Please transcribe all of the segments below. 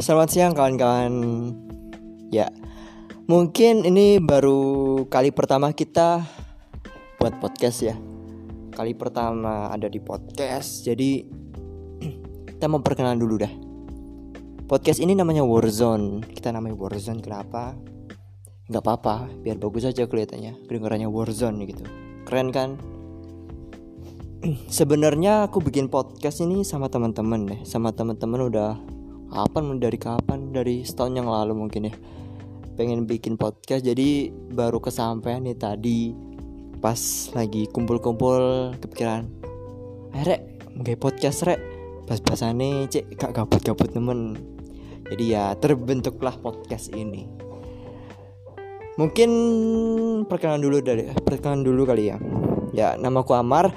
Selamat siang kawan-kawan. Ya, mungkin ini baru kali pertama kita buat podcast ya. Kali pertama ada di podcast, jadi kita mau perkenalan dulu dah. Podcast ini namanya Warzone. Kita namanya Warzone kenapa? Gak apa-apa, biar bagus aja kelihatannya. Kedengarannya Warzone gitu. Keren kan? sebenarnya aku bikin podcast ini sama teman-teman deh sama teman-teman udah kapan? Dari kapan? Dari setahun yang lalu mungkin ya. Pengen bikin podcast jadi baru kesampaian nih tadi. Pas lagi kumpul-kumpul kepikiran eh rek nggak podcast rek. Pas nih cek gak gabut-gabut temen jadi ya terbentuklah podcast ini. Mungkin perkenalan dulu dari perkenalan dulu kali ya. Ya, namaku Amar.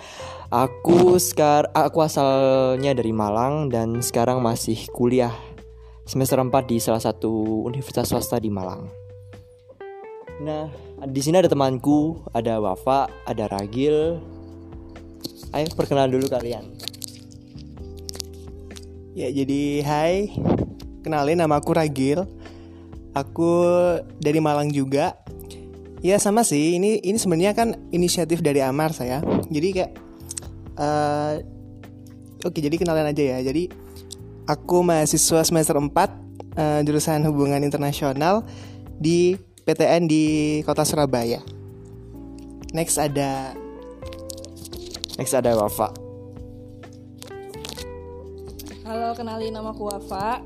Aku sekar aku asalnya dari Malang dan sekarang masih kuliah semester 4 di salah satu universitas swasta di Malang. Nah, di sini ada temanku, ada Wafa, ada Ragil. Ayo perkenalan dulu kalian. Ya, jadi hai. Kenalin nama aku Ragil. Aku dari Malang juga Ya sama sih. Ini ini sebenarnya kan inisiatif dari Amar saya. Jadi kayak uh, Oke, jadi kenalin aja ya. Jadi aku mahasiswa semester 4 uh, eh, jurusan Hubungan Internasional di PTN di Kota Surabaya. Next ada Next ada Wafa. Halo, kenalin nama aku Wafa.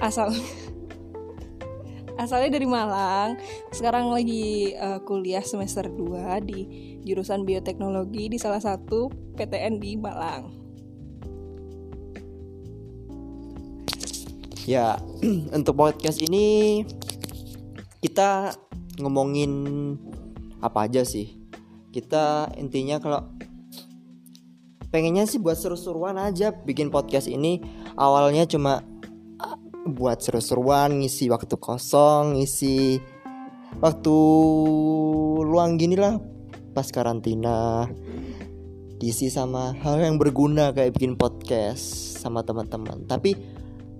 Asal asalnya dari Malang sekarang lagi uh, kuliah semester 2 di jurusan bioteknologi di salah satu PTN di Malang. Ya untuk podcast ini kita ngomongin apa aja sih? Kita intinya kalau pengennya sih buat seru-seruan aja bikin podcast ini. Awalnya cuma buat seru-seruan ngisi waktu kosong ngisi waktu luang gini lah pas karantina diisi sama hal yang berguna kayak bikin podcast sama teman-teman tapi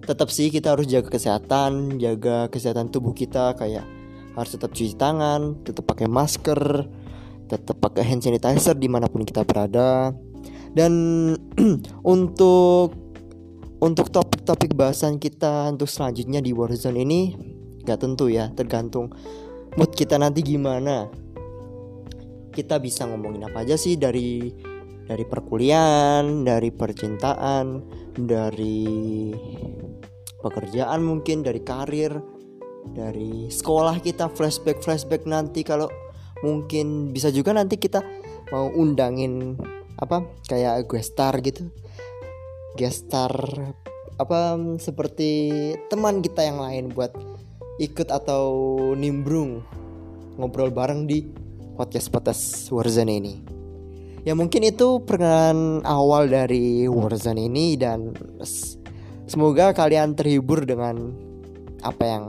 tetap sih kita harus jaga kesehatan jaga kesehatan tubuh kita kayak harus tetap cuci tangan tetap pakai masker tetap pakai hand sanitizer di mana pun kita berada dan untuk untuk topik-topik bahasan kita untuk selanjutnya di Warzone ini gak tentu ya, tergantung mood kita nanti gimana. Kita bisa ngomongin apa aja sih dari dari perkuliahan, dari percintaan, dari pekerjaan mungkin, dari karir, dari sekolah kita flashback flashback nanti kalau mungkin bisa juga nanti kita mau undangin apa kayak gue star gitu. Gestar apa seperti teman kita yang lain buat ikut atau nimbrung ngobrol bareng di podcast podcast Warzone ini. Ya mungkin itu perkenalan awal dari Warzone ini dan semoga kalian terhibur dengan apa yang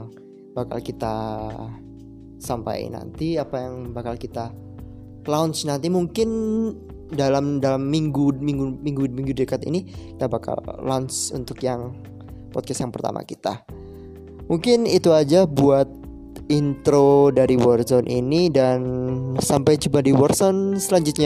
bakal kita sampai nanti, apa yang bakal kita launch nanti mungkin dalam dalam minggu minggu minggu minggu dekat ini kita bakal launch untuk yang podcast yang pertama kita. Mungkin itu aja buat intro dari Warzone ini dan sampai jumpa di Warzone selanjutnya.